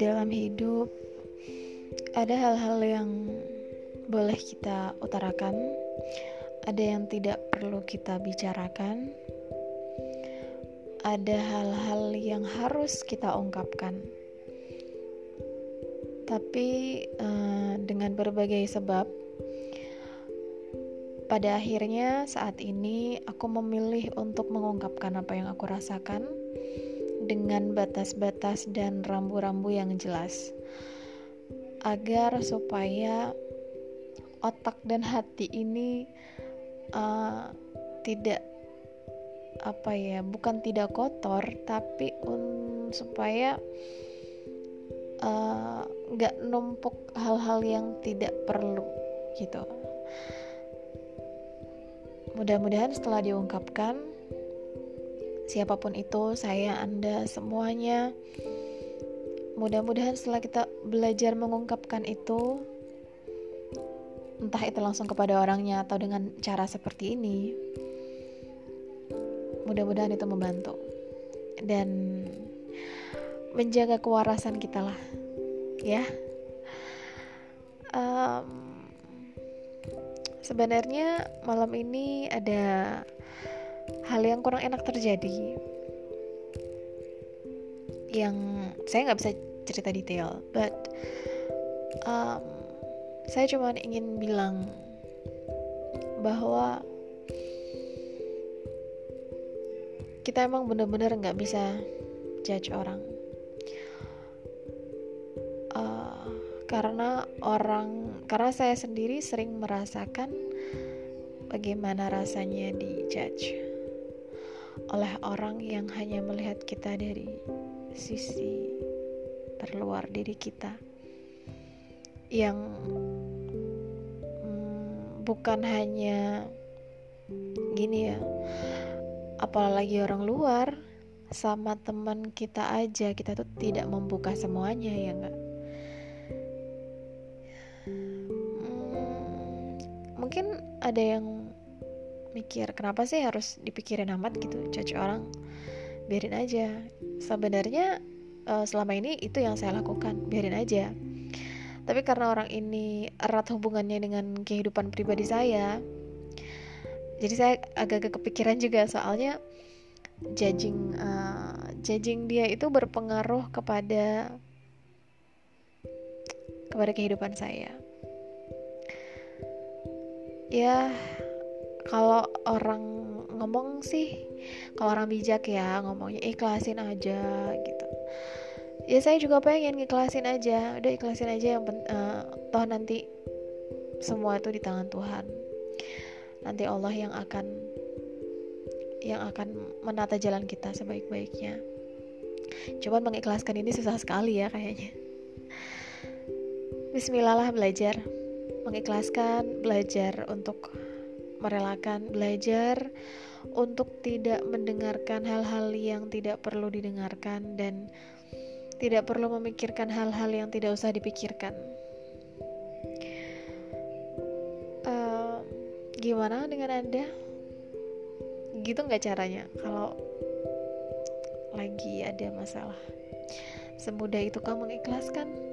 Dalam hidup, ada hal-hal yang boleh kita utarakan, ada yang tidak perlu kita bicarakan, ada hal-hal yang harus kita ungkapkan. Tapi uh, dengan berbagai sebab, pada akhirnya saat ini aku memilih untuk mengungkapkan apa yang aku rasakan dengan batas-batas dan rambu-rambu yang jelas. Agar supaya otak dan hati ini uh, tidak apa ya bukan tidak kotor tapi un, supaya eh, nggak uh, numpuk hal-hal yang tidak perlu gitu mudah-mudahan setelah diungkapkan siapa pun itu saya anda semuanya mudah-mudahan setelah kita belajar mengungkapkan itu entah itu langsung kepada orangnya atau dengan cara seperti ini mudah-mudahan itu membantu. Dan menjaga kewarasan kita lah ya. Um, sebenarnya malam ini ada hal yang kurang enak terjadi. Yang saya nggak bisa cerita detail but um, saya cuma ingin bilang bahwa kita emang bener-bener nggak bisa judge orang karena orang karena saya sendiri sering merasakan bagaimana rasanya dijudge oleh orang yang hanya melihat kita dari sisi terluar diri kita. Yang hmm, bukan hanya gini ya apalagi orang luar sama teman kita aja kita tuh tidak membuka semuanya ya enggak hmm, mungkin ada yang mikir kenapa sih harus dipikirin amat gitu? Judge orang biarin aja. Sebenarnya uh, selama ini itu yang saya lakukan biarin aja. Tapi karena orang ini erat hubungannya dengan kehidupan pribadi saya jadi saya agak-agak kepikiran juga. Soalnya judging uh, judging dia itu berpengaruh kepada kepada kehidupan saya. Ya kalau orang ngomong sih kalau orang bijak ya ngomongnya ikhlasin aja gitu. Ya saya juga pengen ngiklasin aja. Udah ikhlasin aja yang uh, toh nanti semua itu di tangan Tuhan. Nanti Allah yang akan yang akan menata jalan kita sebaik-baiknya. Cuman mengikhlaskan ini susah sekali ya kayaknya Bismillah lah belajar mengikhlaskan belajar untuk merelakan belajar untuk tidak mendengarkan hal-hal yang tidak perlu didengarkan dan tidak perlu memikirkan hal-hal yang tidak usah dipikirkan. Uh, gimana dengan anda? Gitu nggak caranya kalau lagi ada masalah? Semudah itu kamu mengikhlaskan?